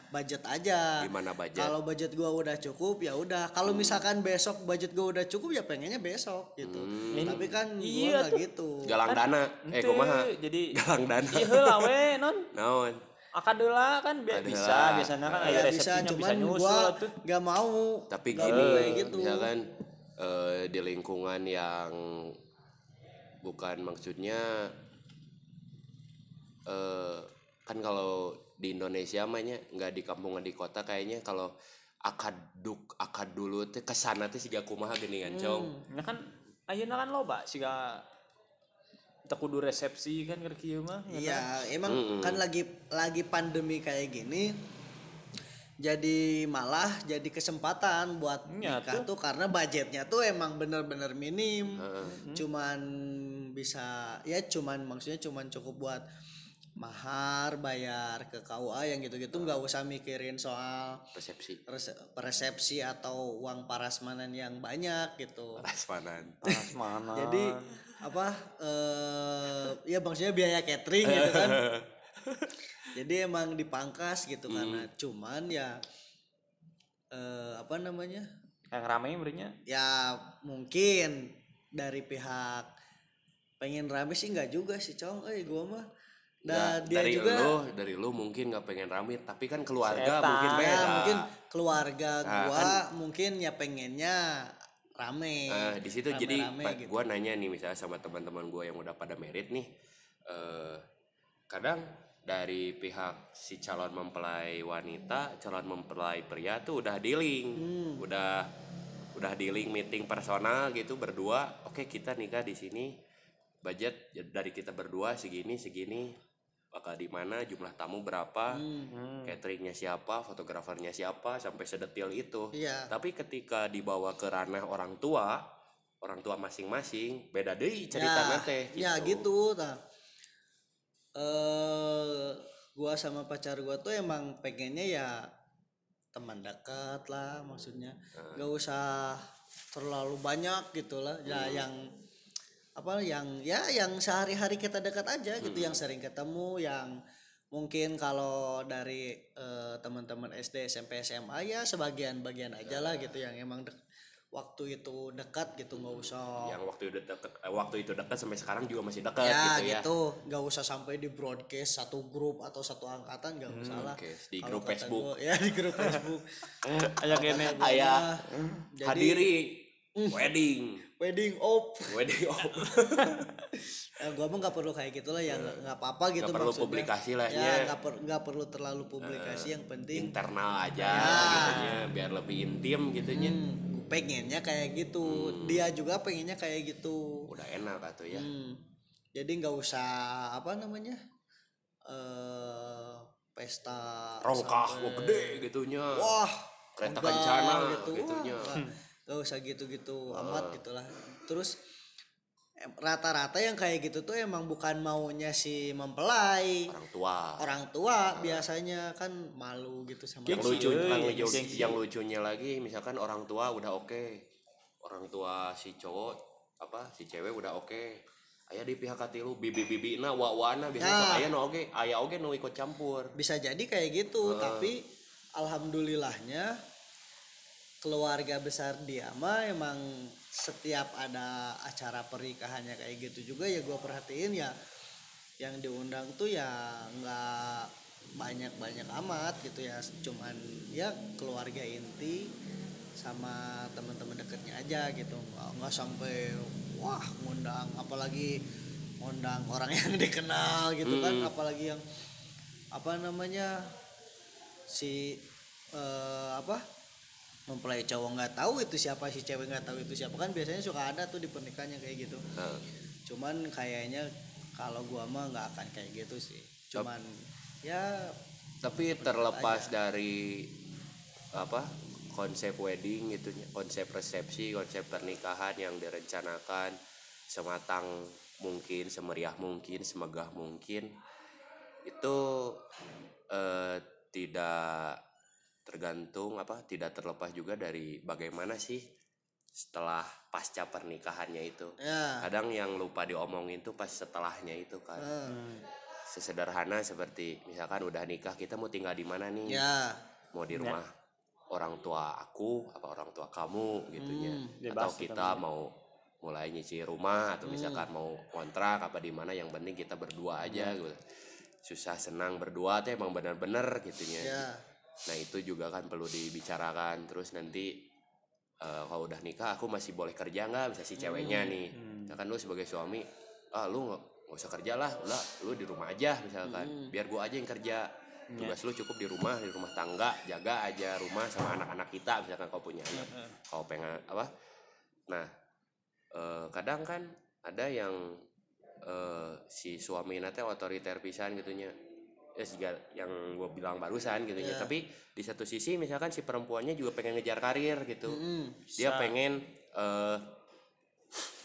budget aja. Gimana budget? kalau budget gua udah cukup ya udah. Kalau misalkan besok budget gua udah cukup ya pengennya besok gitu. Tapi kan gua Iya nggak tuh. gitu. Galang dana. Eh kumaha? jadi galang dana. iya heula we non. Naon? Akan deula kan bi- Akadeula. bisa biasanya kan ada ya bisa resepsinya bisa cuman nyusul gua tuh. nggak mau. Tapi Nggak gini gitu. misalkan eh, di lingkungan yang bukan maksudnya eh kan kalau di Indonesia mahnya nggak di kampung nggak di kota kayaknya. Kalau akaduk akad dulu teh ke sana teh siga kumaha geuningan cong. Ya kan ayeuna kan loba siga teu kudu resepsi kan keur kieu mah Iya, emang kan lagi lagi pandemi kayak gini. Jadi malah jadi kesempatan buat Iya, nikah tuh. karena budgetnya tuh emang bener-bener minim. Cuman bisa ya cuman maksudnya cuman cukup buat mahar, bayar ke KUA yang gitu-gitu nggak usah mikirin soal resepsi rese- resepsi atau uang parasmanan yang banyak gitu. prasmanan Panas mana Jadi apa eh ya maksudnya biaya catering gitu kan. Jadi emang dipangkas gitu karena cuman ya eh apa namanya? yang rame berinya Ya mungkin dari pihak pengen rame sih nggak juga sih, Cong. Eh gua mah dan Nggak, dia dari juga lu dari lu mungkin nggak pengen rame tapi kan keluarga Setan. mungkin beda ya mungkin keluarga Nah, gua mungkin ya pengennya rame. Nah, di situ jadi Rame-rame pa- gitu. gua nanya nih misalnya sama teman-teman gua yang udah pada merit nih eh kadang dari pihak si calon mempelai wanita, calon mempelai pria tuh udah dealing, Hmm. udah udah dealing meeting personal gitu berdua. Oke, kita nikah di sini. Budget ya dari kita berdua segini segini bakal di mana jumlah tamu berapa Hmm. cateringnya siapa fotografernya siapa sampai sedetil itu. Iya. tapi ketika dibawa ke ranah orang tua orang tua masing-masing beda deh cerita teh ya gitu. nah eh gua sama pacar gua tuh emang pengennya ya teman dekat lah maksudnya. Gak usah terlalu banyak gitu lah ya yang apa yang ya yang sehari-hari kita dekat aja gitu yang sering ketemu yang mungkin kalau dari eh, teman-teman SD SMP SMA ya sebagian-bagian aja lah gitu yang emang dek- waktu itu dekat gitu nggak usah yang waktu itu deket eh, waktu itu dekat sampai sekarang juga masih dekat ya gitu ya. gitu. Nggak usah sampai di broadcast satu grup atau satu angkatan nggak usah lah. oke. Di Kalau grup Facebook. gua, ya di grup Facebook. Aya kene ayah jadi hadiri wedding wedding op wedding oh ya, gua mah nggak perlu kayak gitulah ya nggak nggak apa-apa gitu Nggak perlu maksudnya. publikasi lah, ya ya. nggak per- nggak perlu terlalu publikasi yang penting internal aja Ya. gitunya biar lebih intim gitunya hmm, gua pengennya kayak gitu dia juga pengennya kayak gitu udah enak atau ya Hmm. Jadi nggak usah apa namanya eh pesta rongkah sampai- gede gitunya Wah, kereta kencana gitu. gitunya Nggak usah gitu-gitu amat gitulah. Terus rata-rata yang kayak gitu tuh emang bukan maunya si mempelai. orang tua. Orang tua biasanya kan malu gitu sama yang lucu yang, lucu- yang lucunya lagi misalkan orang tua udah oke. Orang tua si cowok apa si cewek udah oke. Ayah di pihak katilu bibi bibi na wa wana biasanya Nah. ayah no oke ayah oke no ikut campur. Bisa jadi kayak gitu tapi alhamdulillahnya keluarga besar dia mah emang setiap ada acara pernikahannya kayak gitu juga ya gua perhatiin ya yang diundang tuh ya nggak banyak banyak amat gitu ya. Cuman ya keluarga inti sama teman-teman deketnya aja gitu. Nggak nggak sampai wah ngundang apalagi ngundang orang yang dikenal gitu kan. Apalagi yang apa namanya si eh, apa mempelai cowok nggak tahu itu siapa si cewek nggak tahu itu siapa. Kan biasanya suka ada tuh di pernikahannya kayak gitu. Nah, cuman kayaknya kalau gua mah nggak akan kayak gitu sih. Cuman ya tapi terlepas dari apa konsep wedding gitu konsep resepsi konsep pernikahan yang direncanakan sematang mungkin semeriah mungkin semegah mungkin itu eh, tidak tergantung apa tidak terlepas juga dari bagaimana sih setelah pasca pernikahannya itu. Ya. Kadang yang lupa diomongin tuh pas setelahnya itu kan. Eh, sesederhana seperti misalkan udah nikah kita mau tinggal di mana nih? Ya. Mau di rumah orang tua aku apa orang tua kamu gitunya. Hmm, atau bebas kita mau mulai nyicil rumah atau misalkan mau kontrak apa di mana yang penting kita berdua aja gitu. Susah senang berdua tuh emang bener-bener gitunya. Ya nah itu juga kan perlu dibicarakan. Terus nanti eh, kalau udah nikah aku masih boleh kerja nggak? Bisa si ceweknya nih. misalkan lu sebagai suami ah lu nggak nggak usah kerja lah. Lah lu di rumah aja misalkan. Biar gua aja yang kerja. Tugas lu cukup di rumah di rumah tangga. Jaga aja rumah sama anak-anak kita misalkan kau punya anak. Kau pengen apa? Nah eh, kadang kan ada yang eh, si suami nanti otoriter pisan gitunya ya juga yang gue bilang barusan gitu ya. Tapi di satu sisi misalkan si perempuannya juga pengen ngejar karir gitu. Dia pengen eh,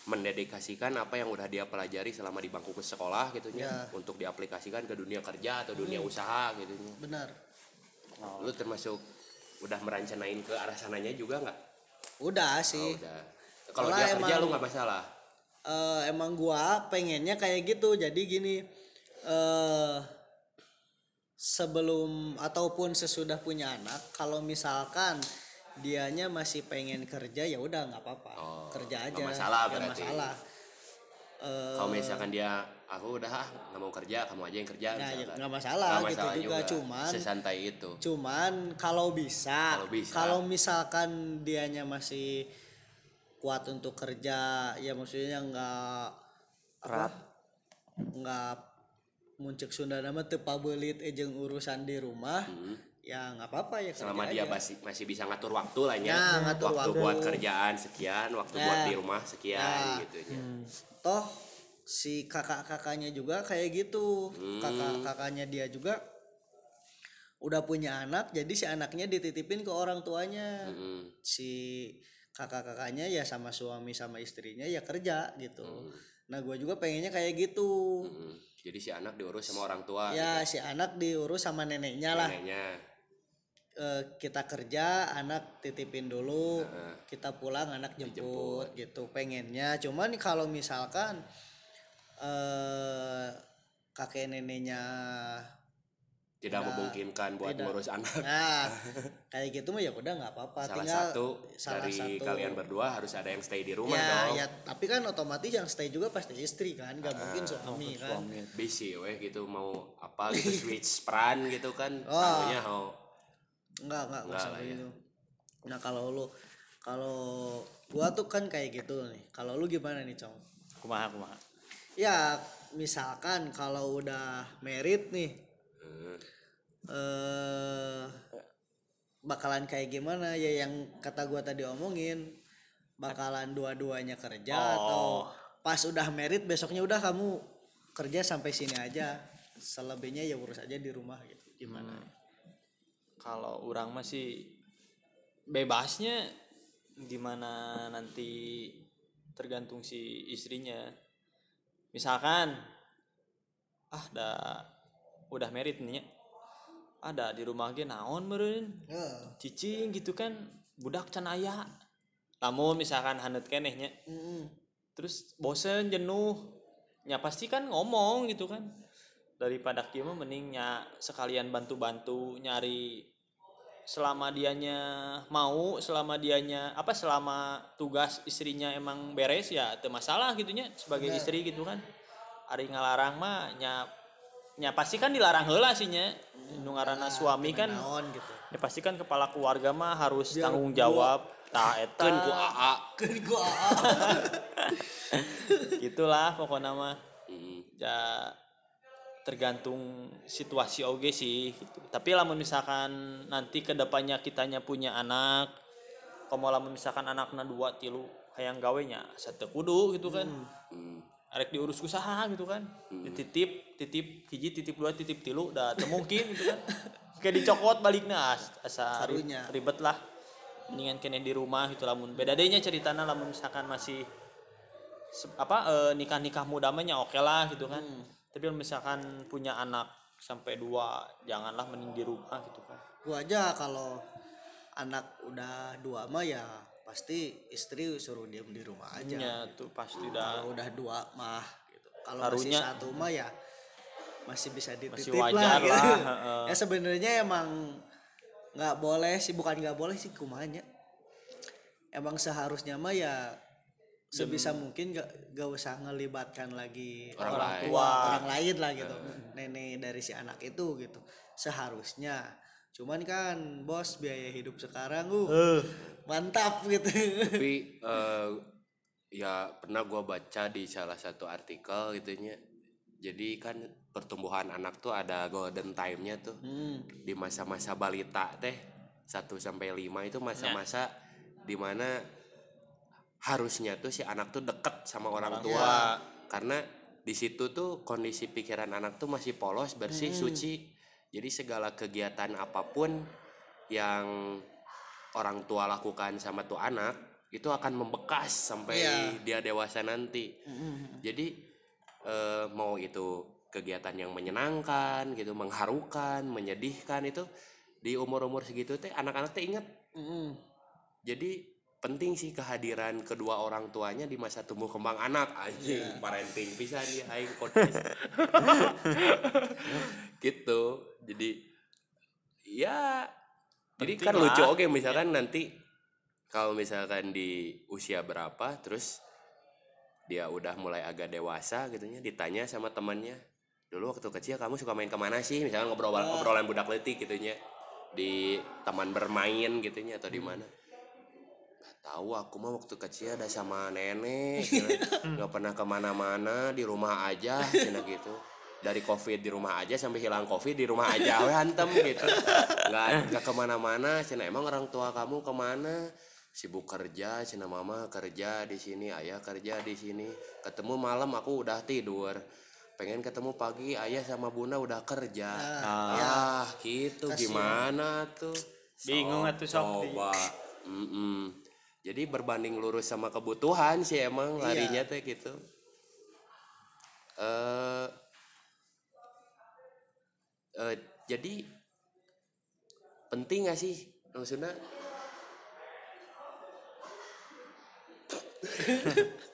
mendedikasikan apa yang udah dia pelajari selama di bangku sekolah gitu ya. Untuk diaplikasikan ke dunia kerja atau dunia usaha gitu benar. Lu termasuk udah merencanain ke arah sananya juga nggak? Udah Oh, sih udah. Kalau dia kerja emang- lu nggak masalah? Eh, emang gua pengennya kayak gitu. Jadi gini eh sebelum ataupun sesudah punya anak kalau misalkan dianya masih pengen kerja ya udah nggak apa-apa. Oh, kerja nggak aja masalah nggak berarti. masalah. Eh, kalau misalkan dia aku udah ah, nggak mau kerja kamu aja yang kerja Nah, ya, nggak masalah Nggak gitu juga, cuman- sesantai itu. cuman kalau bisa Kalau bisa. kalau misalkan dianya masih kuat untuk kerja ya maksudnya nggak apa nggak muncul Sunda nama tepabelit ejeng urusan di rumah ya nggak apa-apa ya Hmm. selama dia aja. masih masih bisa ngatur waktu lah ya, ngatur waktu waktu. buat kerjaan sekian waktu Ya. buat di rumah sekian Ya. gitu ya. toh si kakak-kakaknya juga kayak gitu Hmm. kakak-kakaknya dia juga udah punya anak jadi si anaknya dititipin ke orang tuanya Mm. si kakak-kakaknya ya sama suami sama istrinya ya kerja gitu nah gue juga pengennya kayak gitu Mm. Jadi si anak diurus sama orang tua ya si anak diurus sama neneknya lah. Neneknya. Eh, kita kerja anak titipin dulu. Kita pulang anak jemput, gitu pengennya. Cuman kalau misalkan eh kakek neneknya tidak memungkinkan buat ngurus anak. Nah kayak gitu mah ya udah nggak apa-apa. Salah tinggal satu salah dari satu. kalian berdua harus ada yang stay di rumah ya dong. ya tapi kan otomatis yang stay juga pasti istri kan nggak mungkin suami kan. busy weh gitu mau apa gitu switch peran gitu kan Oh. mau nggak nggak sampai lah ya. gitu. Nah kalau lu kalau gua tuh kan kayak gitu nih. Kalau lu gimana nih cong? Kumaha kumaha? Ya misalkan kalau udah merit nih. Eh bakalan kayak gimana ya yang kata gua tadi omongin? Bakalan dua-duanya kerja Oh. atau pas udah merit besoknya udah kamu kerja sampai sini aja. Selebihnya ya urus aja di rumah gitu. Gimana? Kalau orang masih bebasnya gimana nanti tergantung si istrinya. Misalkan ah da udah merit nih ya. Ada di rumah ge naon meureun? Ya cicing gitu kan budak can aya. Lamun misalkan hanet kenehnya mm-mm. terus bosen jenuh. Ya pasti kan ngomong gitu kan. Daripada kieu mah mending nya sekalian bantu-bantu nyari selama dianya mau selama dianya apa selama tugas istrinya emang beres ya teu masalah gitunya sebagai istri gitu kan. Ari ngalarang mah nya nya pasti kan dilarang heula sih nya nu ngaranna suami kan naon gitu. Ya pasti kan kepala keluarga mah harus tanggung jawab. Tah eta. Ku AA. Kan gua gitulah pokoknya mah. Mm. ya tergantung situasi oge sih gitu. tapi lamun misalkan nanti ke depannya kitanya punya anak kamu lamun misalkan anaknya dua tilu hayang gawenya satu kudu gitu kan. Mm. Arek diurus usaha gitu kan dititip titip hiji titip dua titip tilu udah mungkin gitu kan kayak dicokot baliknya as, asa Karunya. ribet lah mendingan kene di rumah gitu lamun beda deh nya ceritana lamun misalkan masih apa eh, nikah-nikah muda mah nya oke lah gitu kan. Tapi kalau misalkan punya anak sampai dua janganlah mending di rumah gitu kan. gua aja kalau anak udah dua mah ya pasti istri suruh diem di rumah aja. Ya tuh pasti udah kalau udah dua mah gitu. Kalau masih satu mah ya masih bisa dititip wajar lah, gitu. lah, ya sebenarnya emang nggak boleh sih bukan nggak boleh sih kumanya. Emang seharusnya mah ya sebisa mungkin gak, gak usah ngelibatkan lagi Orang orang, lain. tua orang lain lah gitu. Nenek dari si anak itu gitu. Seharusnya cuman kan bos biaya hidup sekarang uh mantap gitu. Tapi eh, ya pernah gua baca di salah satu artikel gitunya. Jadi kan pertumbuhan anak tuh ada golden time-nya tuh. Hmm. di masa-masa balita teh 1 sampai 5 itu masa-masa di mana harusnya tuh si anak tuh deket sama orang, tua. tua. karena di situ tuh kondisi pikiran anak tuh masih polos bersih suci jadi segala kegiatan apa pun yang orang tua lakukan sama tuh anak itu akan membekas sampai Iya. dia dewasa nanti jadi eh, mau itu kegiatan yang menyenangkan gitu mengharukan menyedihkan itu di umur-umur segitu teh anak-anak teh ingat Mm-mm. jadi penting sih kehadiran kedua orang tuanya di masa tumbuh kembang anak. Anjing parenting pisan ya aing podcast gitu. Jadi ya jadi Penting kan lucu. lah. oke misalkan nanti kalau misalkan di usia berapa terus dia udah mulai agak dewasa gitu ya ditanya sama temannya dulu waktu kecil kamu suka main ke mana sih? Misalkan ngobrol obrolan budak letik gitu nya di taman bermain gitu nya atau di mana. nggak tahu aku mah waktu kecil ada sama nenek nggak pernah ke mana-mana di rumah aja cina gitu. Dari covid di rumah aja sampai hilang covid di rumah aja we hantem gitu. Nggak nggak ke mana-mana cina emang orang tua kamu ke mana? Sibuk kerja cina mama kerja di sini ayah kerja di sini. Ketemu malam aku udah tidur. Pengen ketemu pagi ayah sama bunda udah kerja. Ah. Gitu. Gimana tuh? Bingung atuh, sok. coba. Mm-mm. Jadi berbanding lurus sama kebutuhan sih emang larinya teh gitu. Eh eh, jadi penting gak sih maksudnya